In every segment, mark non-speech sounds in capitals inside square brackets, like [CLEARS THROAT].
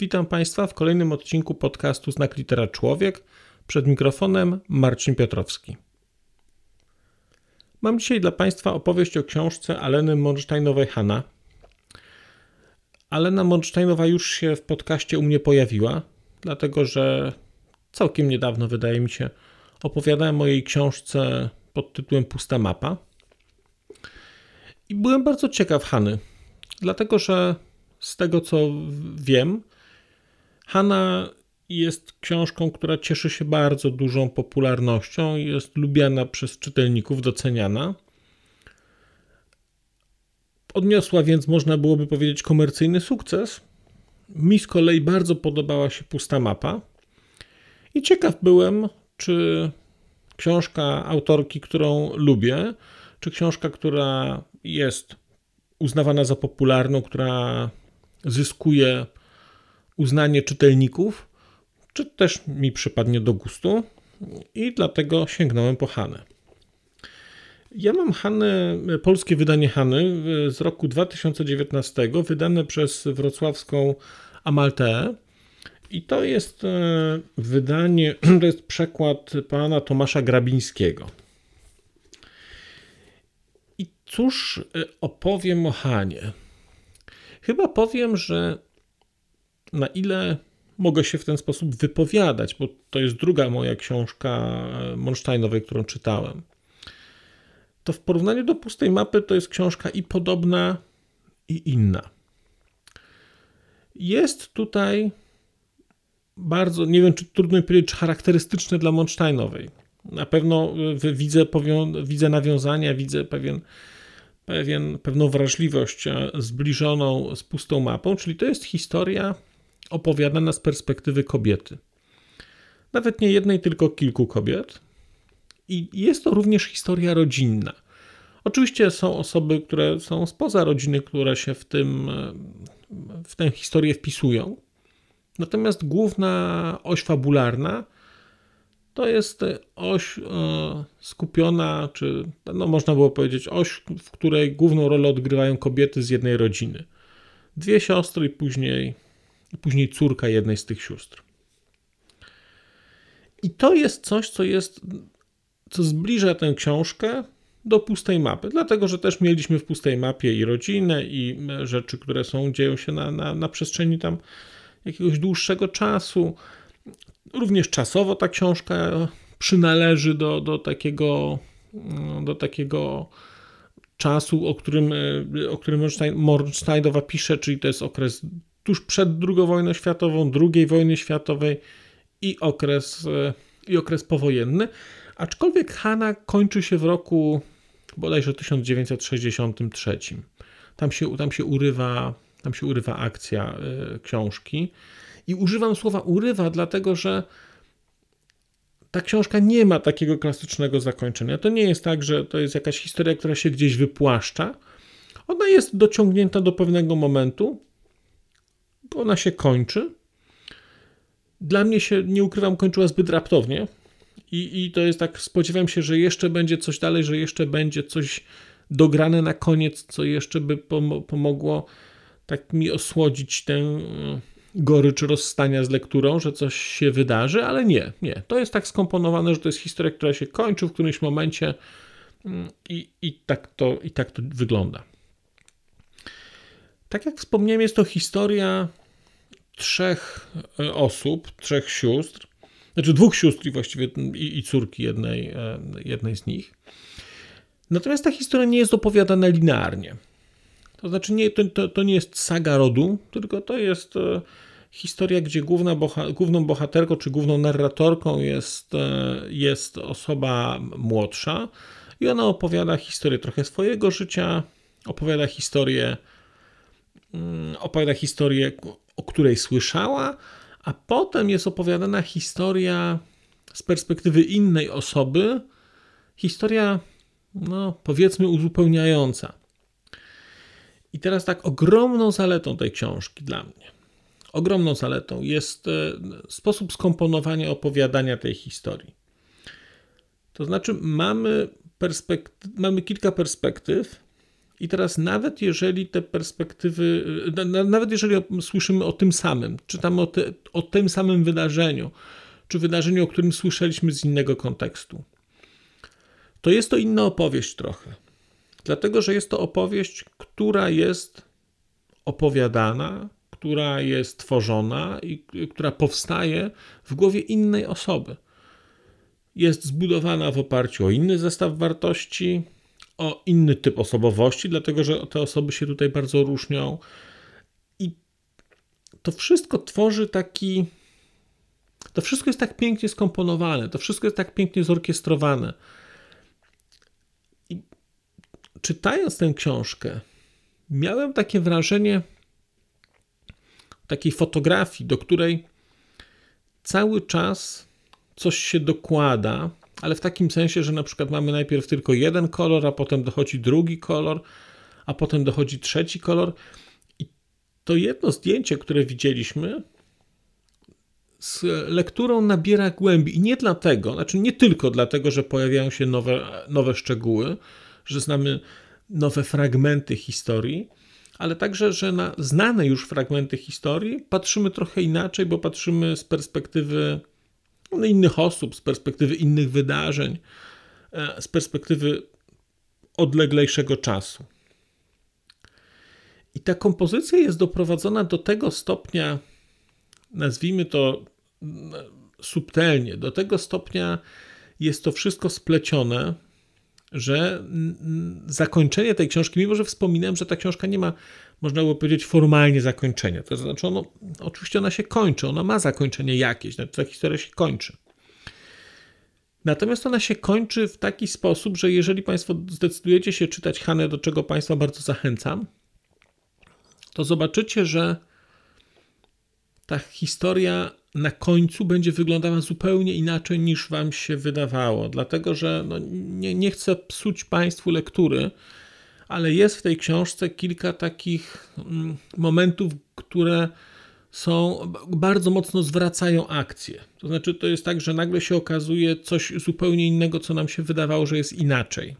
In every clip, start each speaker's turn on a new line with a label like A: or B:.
A: Witam Państwa w kolejnym odcinku podcastu Znak Litera Człowiek. Przed mikrofonem Marcin Piotrowski. Mam dzisiaj dla Państwa opowieść o książce Aleny Monsteinowej-Hanna. Alena Monsteinowa już się w podcaście u mnie pojawiła, dlatego że całkiem niedawno, wydaje mi się, opowiadałem o jej książce pod tytułem Pusta mapa. I byłem bardzo ciekaw Hany, dlatego że z tego co wiem, Hanna jest książką, która cieszy się bardzo dużą popularnością jest lubiana przez czytelników, doceniana. Odniosła więc, można byłoby powiedzieć, komercyjny sukces. Mi z kolei bardzo podobała się pusta mapa. I ciekaw byłem, czy książka autorki, którą lubię, czy książka, która jest uznawana za popularną, która zyskuje uznanie czytelników, czy też mi przypadnie do gustu i dlatego sięgnąłem po Hanę. Ja mam Hanę, polskie wydanie Hany z roku 2019, wydane przez wrocławską Amaltę. I to jest e, wydanie, [CLEARS THROAT] to jest przekład pana Tomasza Grabińskiego. I cóż e, opowiem o Hanie? Chyba powiem, że na ile mogę się w ten sposób wypowiadać, bo to jest druga moja książka Monsteinowej, którą czytałem. To w porównaniu do pustej mapy to jest książka i podobna, i inna. Jest tutaj bardzo, nie wiem, czy trudno mi powiedzieć, czy charakterystyczne dla Monsteinowej. Na pewno widzę, widzę nawiązania, widzę pewien, pewien, pewną wrażliwość zbliżoną z pustą mapą, czyli to jest historia opowiadana z perspektywy kobiety. Nawet nie jednej, tylko kilku kobiet. I jest to również historia rodzinna. Oczywiście są osoby, które są spoza rodziny, które się w, tym, w tę historię wpisują. Natomiast główna oś fabularna to jest oś e, skupiona, czy no można było powiedzieć, oś, w której główną rolę odgrywają kobiety z jednej rodziny. Dwie siostry później i później córka jednej z tych sióstr. I to jest coś, co jest, co zbliża tę książkę do pustej mapy, dlatego że też mieliśmy w pustej mapie i rodzinę, i rzeczy, które są, dzieją się na, na, na przestrzeni tam jakiegoś dłuższego czasu. Również czasowo ta książka przynależy do, do takiego do takiego czasu, o którym, o którym Mornsteinowa pisze, czyli to jest okres tuż przed II wojną światową, II wojny światowej i okres, e, i okres powojenny. Aczkolwiek Hanna kończy się w roku bodajże 1963. Tam się, tam się, urywa, tam się urywa akcja y, książki. I używam słowa urywa, dlatego że ta książka nie ma takiego klasycznego zakończenia. To nie jest tak, że to jest jakaś historia, która się gdzieś wypłaszcza. Ona jest dociągnięta do pewnego momentu, ona się kończy. Dla mnie się, nie ukrywam, kończyła zbyt raptownie. I, I to jest tak, spodziewam się, że jeszcze będzie coś dalej, że jeszcze będzie coś dograne na koniec, co jeszcze by pomogło tak mi osłodzić tę e, gorycz rozstania z lekturą, że coś się wydarzy, ale nie, nie. To jest tak skomponowane, że to jest historia, która się kończy w którymś momencie mm, i, i, tak, to, i tak to wygląda. Tak jak wspomniałem, jest to historia trzech e, osób, trzech sióstr, znaczy dwóch sióstr właściwie i, i córki jednej, e, jednej z nich. Natomiast ta historia nie jest opowiadana linearnie. To znaczy, nie, to, to, to nie jest saga rodu, tylko to jest e, historia, gdzie główna boha, główną bohaterką czy główną narratorką jest, jest osoba młodsza i ona opowiada historię trochę swojego życia, opowiada historię opowiada historię, o której słyszała, a potem jest opowiadana historia z perspektywy innej osoby, historia, no powiedzmy, uzupełniająca. I teraz tak, ogromną zaletą tej książki dla mnie, ogromną zaletą jest e, sposób skomponowania opowiadania tej historii. To znaczy, mamy, mamy kilka perspektyw, i teraz nawet jeżeli te perspektywy, nawet jeżeli słyszymy o tym samym, czytamy o, te, o tym samym wydarzeniu, czy wydarzeniu, o którym słyszeliśmy z innego kontekstu, to jest to inna opowieść trochę. Dlatego, że jest to opowieść, która jest opowiadana, która jest tworzona i która powstaje w głowie innej osoby. Jest zbudowana w oparciu o inny zestaw wartości, o inny typ osobowości, dlatego że te osoby się tutaj bardzo różnią. I to wszystko tworzy taki. To wszystko jest tak pięknie skomponowane, to wszystko jest tak pięknie zorkiestrowane. I czytając tę książkę, miałem takie wrażenie takiej fotografii, do której cały czas coś się dokłada, ale w takim sensie, że na przykład mamy najpierw tylko jeden kolor, a potem dochodzi drugi kolor, a potem dochodzi trzeci kolor. I to jedno zdjęcie, które widzieliśmy, z lekturą nabiera głębi. I nie dlatego, znaczy nie tylko dlatego, że pojawiają się nowe, nowe szczegóły, że znamy nowe fragmenty historii, ale także, że na znane już fragmenty historii patrzymy trochę inaczej, bo patrzymy z perspektywy innych osób, z perspektywy innych wydarzeń, e, z perspektywy odleglejszego czasu. I ta kompozycja jest doprowadzona do tego stopnia, nazwijmy to subtelnie, do tego stopnia jest to wszystko splecione, że zakończenie tej książki, mimo że wspominałem, że ta książka nie ma, można by powiedzieć, formalnie zakończenia. To znaczy, ono, oczywiście ona się kończy, ona ma zakończenie jakieś, znaczy ta historia się kończy. Natomiast ona się kończy w taki sposób, że jeżeli Państwo zdecydujecie się czytać Hanę, do czego Państwa bardzo zachęcam, to zobaczycie, że ta historia na końcu będzie wyglądała zupełnie inaczej niż Wam się wydawało. Dlatego, że no, nie, nie chcę psuć Państwu lektury, ale jest w tej książce kilka takich mm, momentów, które są bardzo mocno zwracają akcję. To znaczy, to jest tak, że nagle się okazuje coś zupełnie innego, co nam się wydawało, że jest inaczej.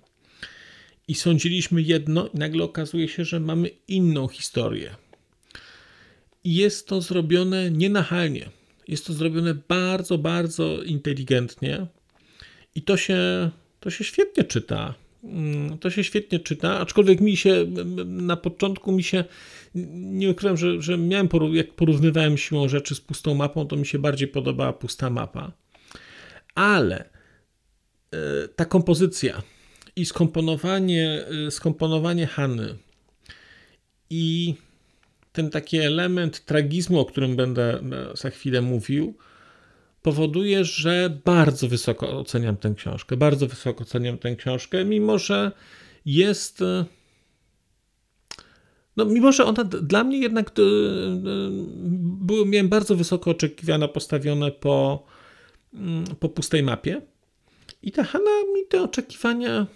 A: I sądziliśmy jedno, i nagle okazuje się, że mamy inną historię. I jest to zrobione nienachalnie. Jest to zrobione bardzo, bardzo inteligentnie i to się, to się świetnie czyta. Mm, to się świetnie czyta, aczkolwiek mi się na początku mi się nie ukrywam, że, że miałem, jak porównywałem siłą rzeczy z pustą mapą, to mi się bardziej podobała pusta mapa. Ale e, ta kompozycja i skomponowanie, e, skomponowanie Hany i ten taki element tragizmu, o którym będę e, za chwilę mówił, powoduje, że bardzo wysoko oceniam tę książkę. Bardzo wysoko oceniam tę książkę, mimo że jest. E, no, mimo że ona dla mnie jednak e, były, miałem bardzo wysoko oczekiwania postawione po, mm, po pustej mapie. I ta Hanna mi te oczekiwania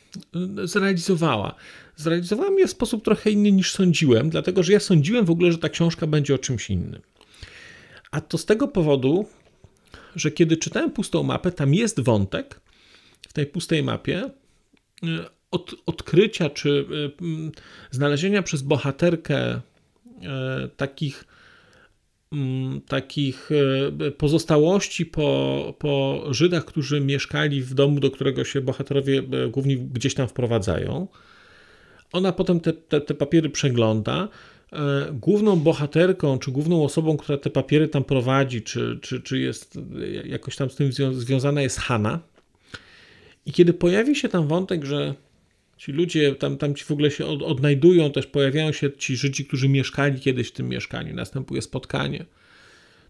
A: zrealizowała zrealizowałem je w sposób trochę inny niż sądziłem, dlatego że ja sądziłem w ogóle, że ta książka będzie o czymś innym. A to z tego powodu, że kiedy czytałem pustą mapę, tam jest wątek w tej pustej mapie y, od, odkrycia czy y, znalezienia przez bohaterkę y, takich takich pozostałości po, po Żydach, którzy mieszkali w domu, do którego się bohaterowie głównie gdzieś tam wprowadzają. Ona potem te, te, te papiery przegląda. E, główną bohaterką, czy główną osobą, która te papiery tam prowadzi, czy, czy, czy jest jakoś tam z tym związana, jest Hanna. I kiedy pojawi się tam wątek, że ci ludzie tam, tam ci w ogóle się od, odnajdują, też pojawiają się ci Żydzi, którzy mieszkali kiedyś w tym mieszkaniu, następuje spotkanie,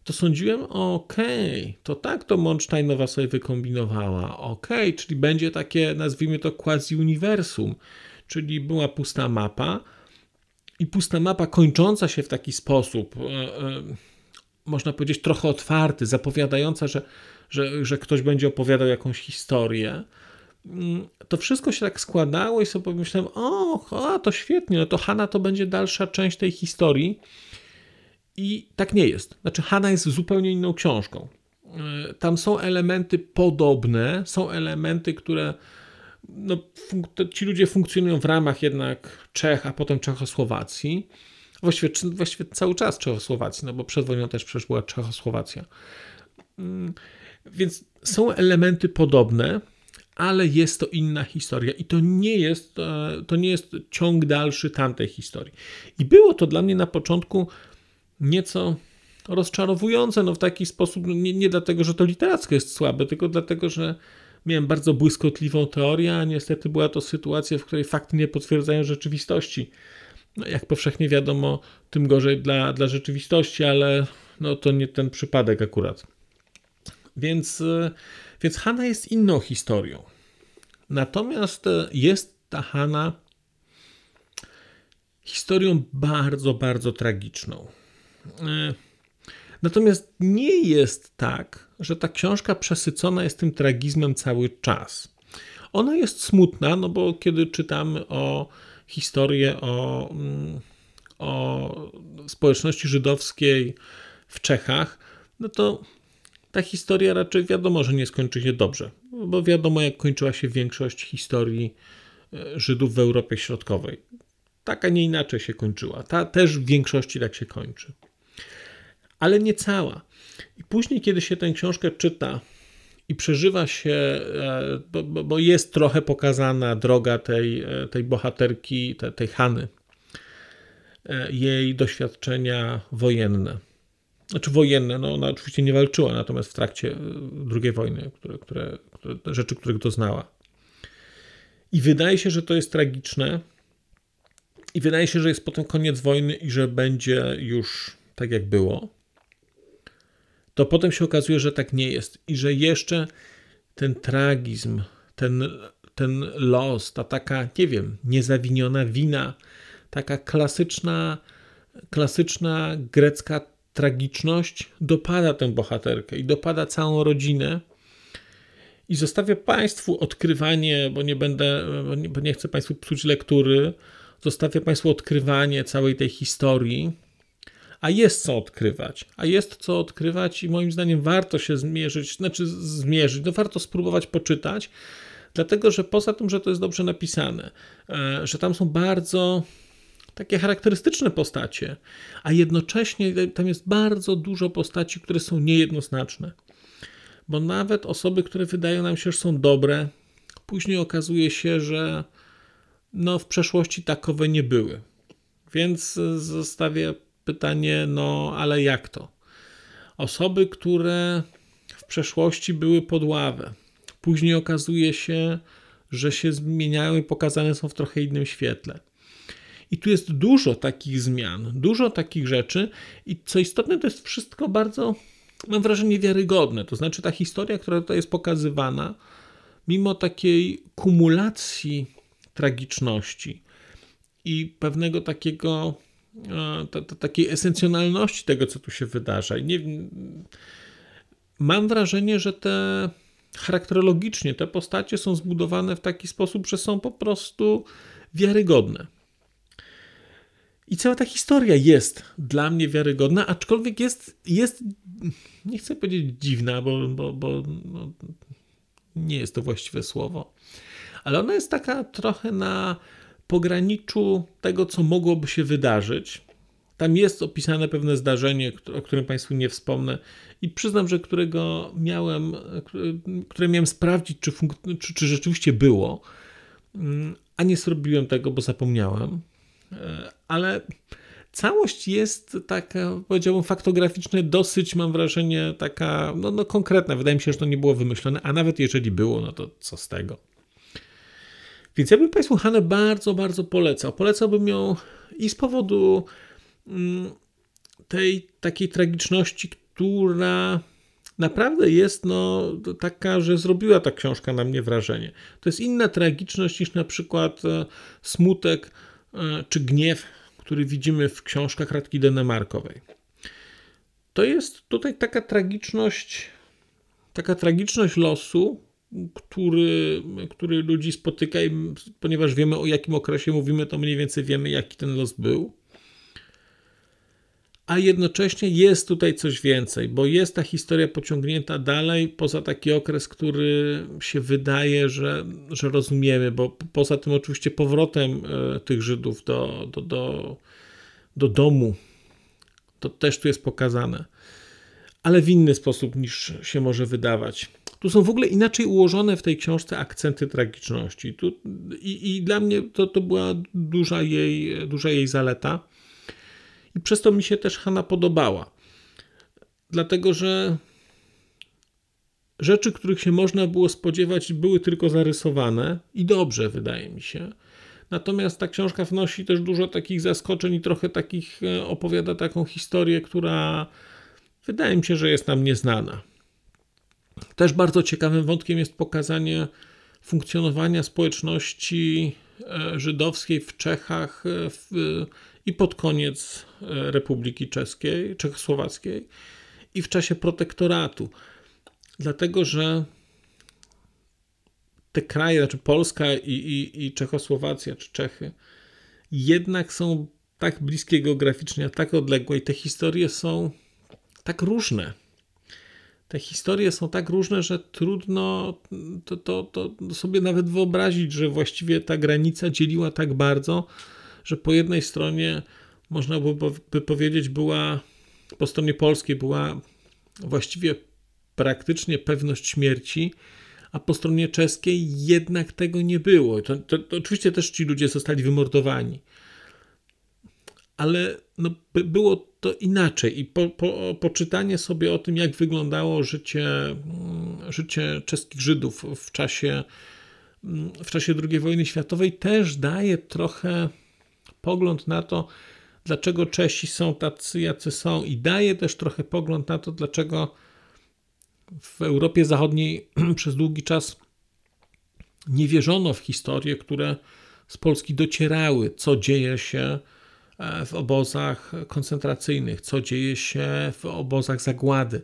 A: to sądziłem, okej, okay, to tak to Monsteinowa sobie wykombinowała, okej, okay, czyli będzie takie, nazwijmy to quasi-uniwersum czyli była pusta mapa i pusta mapa kończąca się w taki sposób, e, e, można powiedzieć, trochę otwarty, zapowiadająca, że, że, że ktoś będzie opowiadał jakąś historię. Mm, to wszystko się tak składało i sobie pomyślałem, o, o to świetnie, no to Hanna to będzie dalsza część tej historii. I tak nie jest. Znaczy, Hanna jest zupełnie inną książką. E, tam są elementy podobne, są elementy, które no, ci ludzie funkcjonują w ramach jednak Czech, a potem Czechosłowacji. Właściwie, właściwie cały czas Czechosłowacji, no bo przed wojną też przecież była Czechosłowacja. Mm, więc są elementy podobne, ale jest to inna historia i to nie jest, e, to nie jest ciąg dalszy tamtej historii. I było to dla mnie na początku nieco rozczarowujące, no w taki sposób, no nie, nie dlatego, że to literacko jest słabe, tylko dlatego, że miałem bardzo błyskotliwą teorię, a niestety była to sytuacja, w której fakty nie potwierdzają rzeczywistości. No, jak powszechnie wiadomo, tym gorzej dla, dla rzeczywistości, ale no, to nie ten przypadek akurat. Więc, e, więc Hanna jest inną historią. Natomiast e, jest ta Hanna historią bardzo, bardzo tragiczną. E, natomiast nie jest tak, że ta książka przesycona jest tym tragizmem cały czas. Ona jest smutna, no bo kiedy czytamy o historię o, mm, o społeczności żydowskiej w Czechach, no to ta historia raczej wiadomo, że nie skończy się dobrze, bo wiadomo, jak kończyła się większość historii e, Żydów w Europie Środkowej. Taka nie inaczej się kończyła. Ta też w większości tak się kończy. Ale nie cała. I później, kiedy się tę książkę czyta i przeżywa się, e, bo, bo jest trochę pokazana droga tej, e, tej bohaterki, tej, tej Hany, jej doświadczenia wojenne znaczy wojenne, no ona oczywiście nie walczyła, natomiast w trakcie e, II wojny, które, które, które, rzeczy, których doznała. I wydaje się, że to jest tragiczne. I wydaje się, że jest potem koniec wojny i że będzie już tak, jak było. To potem się okazuje, że tak nie jest i że jeszcze ten tragizm, ten, ten los, ta taka, nie wiem, niezawiniona wina, taka klasyczna, klasyczna grecka tragiczność dopada tę bohaterkę i dopada całą rodzinę. I zostawię Państwu odkrywanie, bo nie będę, bo nie, bo nie chcę Państwu psuć lektury, zostawię Państwu odkrywanie całej tej historii. A jest co odkrywać, a jest co odkrywać i moim zdaniem warto się zmierzyć, znaczy zmierzyć, no warto spróbować poczytać, dlatego że poza tym, że to jest dobrze napisane, e, że tam są bardzo takie charakterystyczne postacie, a jednocześnie tam jest bardzo dużo postaci, które są niejednoznaczne. Bo nawet osoby, które wydają nam się, że są dobre, później okazuje się, że no, w przeszłości takowe nie były. Więc zostawię pytanie, no ale jak to? Osoby, które w przeszłości były pod ławę, później okazuje się, że się zmieniają i pokazane są w trochę innym świetle. I tu jest dużo takich zmian, dużo takich rzeczy, i co istotne, to jest wszystko bardzo, mam wrażenie, wiarygodne. To znaczy, ta historia, która tutaj jest pokazywana, mimo takiej kumulacji tragiczności i pewnego takiego, e, takiej esencjonalności tego, co tu się wydarza. I nie, mam wrażenie, że te charakterologicznie te postacie są zbudowane w taki sposób, że są po prostu wiarygodne. I cała ta historia jest dla mnie wiarygodna, aczkolwiek jest, jest nie chcę powiedzieć dziwna, bo, bo, bo no, nie jest to właściwe słowo, ale ona jest taka trochę na pograniczu tego, co mogłoby się wydarzyć. Tam jest opisane pewne zdarzenie, o którym Państwu nie wspomnę i przyznam, że którego miałem, które miałem sprawdzić, czy, czy, czy rzeczywiście było, mm, a nie zrobiłem tego, bo zapomniałem. E, ale całość jest taka, powiedziałbym, faktograficznie dosyć, mam wrażenie, taka no, no konkretna. Wydaje mi się, że to nie było wymyślone, a nawet jeżeli było, no to co z tego. Więc ja bym Państwu Hanę bardzo, bardzo polecał. Polecałbym ją i z powodu mm, tej takiej tragiczności, która naprawdę jest no, taka, że zrobiła ta książka na mnie wrażenie. To jest inna tragiczność niż na przykład e, smutek E, czy gniew, który widzimy w książkach Radki Denemarkowej. to jest tutaj taka tragiczność, taka tragiczność losu, który, który ludzi spotyka, i ponieważ wiemy o jakim okresie mówimy, to mniej więcej wiemy, jaki ten los był. A jednocześnie jest tutaj coś więcej, bo jest ta historia pociągnięta dalej, poza taki okres, który się wydaje, że, że rozumiemy, bo poza tym oczywiście powrotem e, tych Żydów do, do, do, do domu, to też tu jest pokazane, ale w inny sposób niż się może wydawać. Tu są w ogóle inaczej ułożone w tej książce akcenty tragiczności. Tu, i, I dla mnie to, to była duża jej, duża jej zaleta. I przez to mi się też Hanna podobała. Dlatego, że rzeczy, których się można było spodziewać, były tylko zarysowane i dobrze, wydaje mi się. Natomiast ta książka wnosi też dużo takich zaskoczeń i trochę takich e, opowiada taką historię, która wydaje mi się, że jest nam nieznana. Też bardzo ciekawym wątkiem jest pokazanie funkcjonowania społeczności e, żydowskiej w Czechach e, w, i pod koniec e, Republiki Czeskiej, Czechosłowackiej i w czasie protektoratu. Dlatego, że te kraje, znaczy Polska i, i, i Czechosłowacja czy Czechy, jednak są tak bliskie geograficznie, tak odległe i te historie są tak różne te historie są tak różne, że trudno to, to, to sobie nawet wyobrazić, że właściwie ta granica dzieliła tak bardzo, że po jednej stronie można by powiedzieć była, po stronie polskiej była właściwie praktycznie pewność śmierci, a po stronie czeskiej jednak tego nie było. To, to, to oczywiście też ci ludzie zostali wymordowani ale no, było to inaczej. I po, po, poczytanie sobie o tym, jak wyglądało życie, mm, życie czeskich Żydów w czasie, mm, w czasie II wojny światowej też daje trochę pogląd na to, dlaczego Czesi są tacy, jacy są. I daje też trochę pogląd na to, dlaczego w Europie Zachodniej [CLEARS THROAT] przez długi czas nie wierzono w historie, które z Polski docierały, co dzieje się w obozach koncentracyjnych, co dzieje się w obozach zagłady.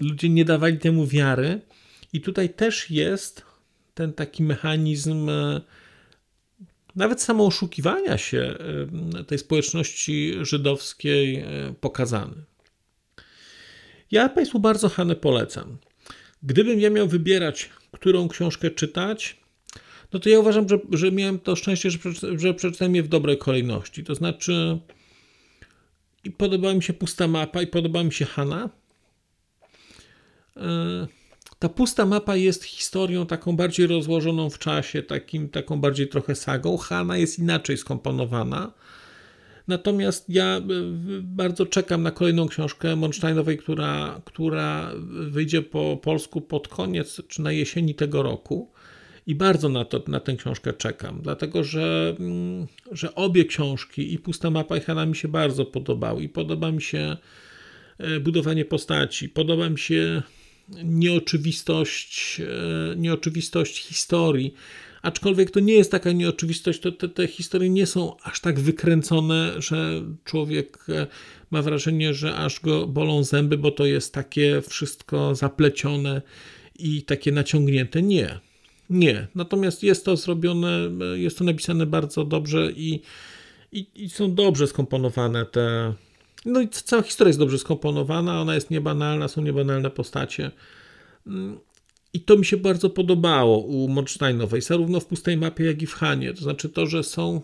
A: Ludzie nie dawali temu wiary, i tutaj też jest ten taki mechanizm e, nawet samo oszukiwania się e, tej społeczności żydowskiej pokazany. Ja Państwu bardzo Hanę polecam. Gdybym ja miał wybierać, którą książkę czytać, no to ja uważam, że, że miałem to szczęście, że, że przeczytałem je w dobrej kolejności. To znaczy, i podobała mi się pusta mapa, i podoba mi się Hanna. E, ta pusta mapa jest historią taką bardziej rozłożoną w czasie, takim, taką bardziej trochę sagą. Hanna jest inaczej skomponowana. Natomiast ja e, bardzo czekam na kolejną książkę Monsteinowej, która, która wyjdzie po polsku pod koniec czy na jesieni tego roku. I bardzo na, to, na tę książkę czekam, dlatego że, mm, że obie książki, i Pusta Mapa, i Hanna mi się bardzo podobały. I podoba mi się e, budowanie postaci, podoba mi się nieoczywistość, e, nieoczywistość historii. Aczkolwiek to nie jest taka nieoczywistość, to te, te historie nie są aż tak wykręcone, że człowiek e, ma wrażenie, że aż go bolą zęby, bo to jest takie wszystko zaplecione i takie naciągnięte. Nie. Nie, natomiast jest to zrobione, jest to napisane bardzo dobrze i, i, i są dobrze skomponowane te. No i cała historia jest dobrze skomponowana, ona jest niebanalna, są niebanalne postacie. I to mi się bardzo podobało u Monsteinowej, zarówno w pustej mapie, jak i w Hanie. To znaczy to, że są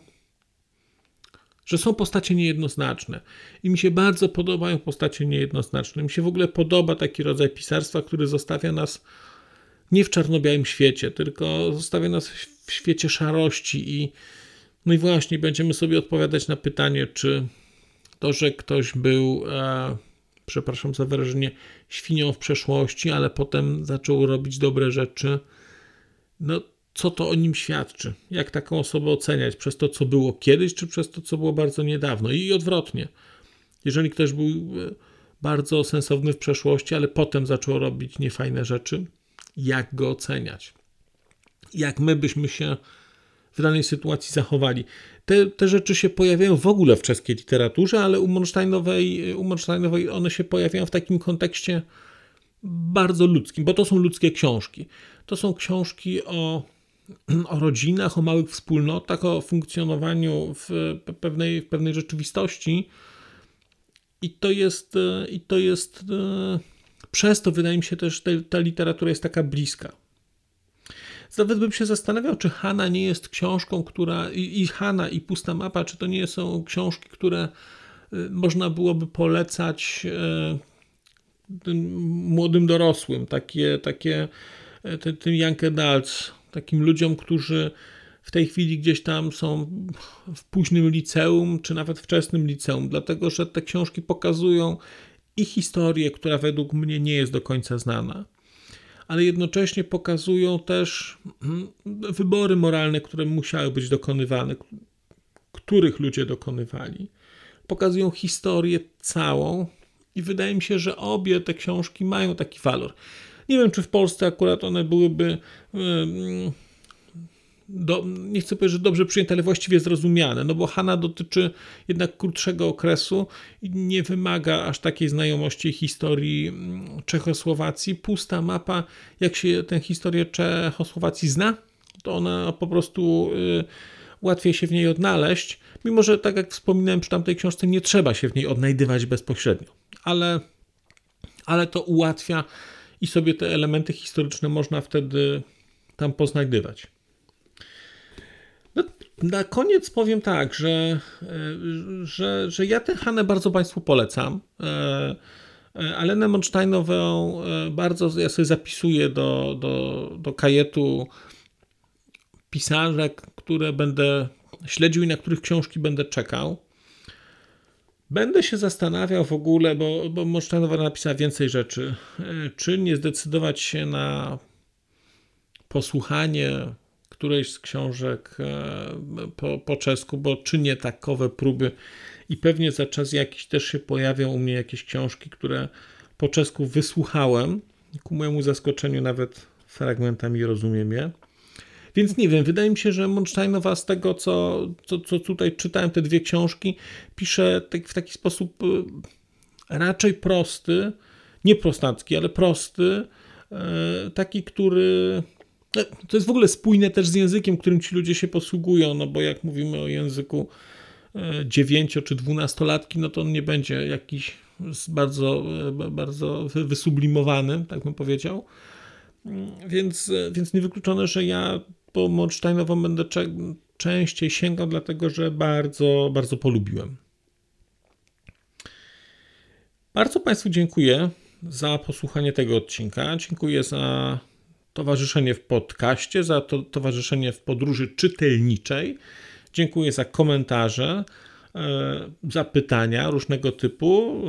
A: że są postacie niejednoznaczne. I mi się bardzo podobają postacie niejednoznaczne. Mi się w ogóle podoba taki rodzaj pisarstwa, który zostawia nas nie w czarno-białym świecie, tylko zostawia nas w świecie szarości i no i właśnie będziemy sobie odpowiadać na pytanie, czy to, że ktoś był, e, przepraszam za wyrażenie, świnią w przeszłości, ale potem zaczął robić dobre rzeczy, no co to o nim świadczy? Jak taką osobę oceniać? Przez to, co było kiedyś, czy przez to, co było bardzo niedawno? I odwrotnie. Jeżeli ktoś był e, bardzo sensowny w przeszłości, ale potem zaczął robić niefajne rzeczy, jak go oceniać. Jak my byśmy się w danej sytuacji zachowali. Te, te rzeczy się pojawiają w ogóle w czeskiej literaturze, ale u Monsteinowej, u Monsteinowej one się pojawiają w takim kontekście bardzo ludzkim, bo to są ludzkie książki. To są książki o, o rodzinach, o małych wspólnotach, o funkcjonowaniu w pewnej, w pewnej rzeczywistości. I to jest, i to jest przez to wydaje mi się też, że ta literatura jest taka bliska. Nawet bym się zastanawiał, czy Hanna nie jest książką, która i, i Hanna i Pusta Mapa, czy to nie są książki, które y, można byłoby polecać y, młodym dorosłym, takie, takie y, tym young adults, takim ludziom, którzy w tej chwili gdzieś tam są w późnym liceum, czy nawet wczesnym liceum, dlatego że te książki pokazują i historię, która według mnie nie jest do końca znana ale jednocześnie pokazują też mm, wybory moralne, które musiały być dokonywane, których ludzie dokonywali. Pokazują historię całą i wydaje mi się, że obie te książki mają taki walor. Nie wiem, czy w Polsce akurat one byłyby do, nie chcę powiedzieć, że dobrze przyjęte, ale właściwie zrozumiane, no bo Hanna dotyczy jednak krótszego okresu i nie wymaga aż takiej znajomości historii mm, Czechosłowacji. Pusta mapa, jak się tę historię Czechosłowacji zna, to ona po prostu y, łatwiej się w niej odnaleźć, mimo że tak jak wspominałem przy tamtej książce, nie trzeba się w niej odnajdywać bezpośrednio, ale, ale to ułatwia i sobie te elementy historyczne można wtedy tam poznajdywać. No, na koniec powiem tak, że, e, że, że ja tę Hanę bardzo Państwu polecam. E, e, Alenę Monsteinową bardzo ja sobie zapisuję do, do, do kajetu pisarzek, które będę śledził i na których książki będę czekał. Będę się zastanawiał w ogóle, bo, bo Monsteinowa napisała więcej rzeczy, czy nie zdecydować się na posłuchanie którejś z książek e, po, po czesku, bo czynię takowe próby i pewnie za czas jakiś też się pojawią u mnie jakieś książki, które po czesku wysłuchałem. Ku mojemu zaskoczeniu nawet fragmentami rozumiem je. Więc nie wiem, wydaje mi się, że Monsteinowa z tego, co, co, co tutaj czytałem, te dwie książki, pisze tak, w taki sposób e, raczej prosty, nie prostacki, ale prosty, e, taki, który to jest w ogóle spójne też z językiem, którym ci ludzie się posługują, no bo jak mówimy o języku 9 e, czy 12 latki, no to on nie będzie jakiś bardzo, e, bardzo wysublimowany, tak bym powiedział. Więc, e, więc niewykluczone, że ja po Monsteinową będę częściej sięgał, dlatego że bardzo, bardzo polubiłem. Bardzo Państwu dziękuję za posłuchanie tego odcinka. Dziękuję za towarzyszenie w podcaście, za to towarzyszenie w podróży czytelniczej. Dziękuję za komentarze, e, za pytania różnego typu.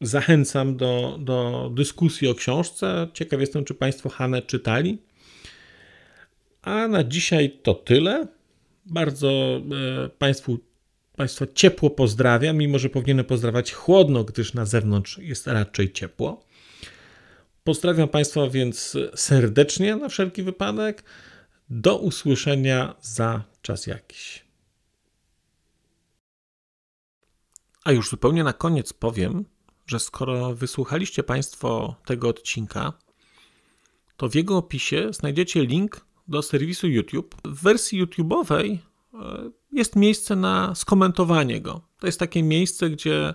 A: Zachęcam do, do dyskusji o książce. Ciekaw jestem, czy Państwo Hanę czytali. A na dzisiaj to tyle. Bardzo e, Państwu Państwa ciepło pozdrawiam, mimo że powinienem pozdrawiać chłodno, gdyż na zewnątrz jest raczej ciepło. Pozdrawiam Państwa więc serdecznie na wszelki wypadek. Do usłyszenia za czas jakiś. A już zupełnie na koniec powiem, że skoro wysłuchaliście Państwo tego odcinka, to w jego opisie znajdziecie link do serwisu YouTube. W wersji YouTube'owej e, jest miejsce na skomentowanie go. To jest takie miejsce, gdzie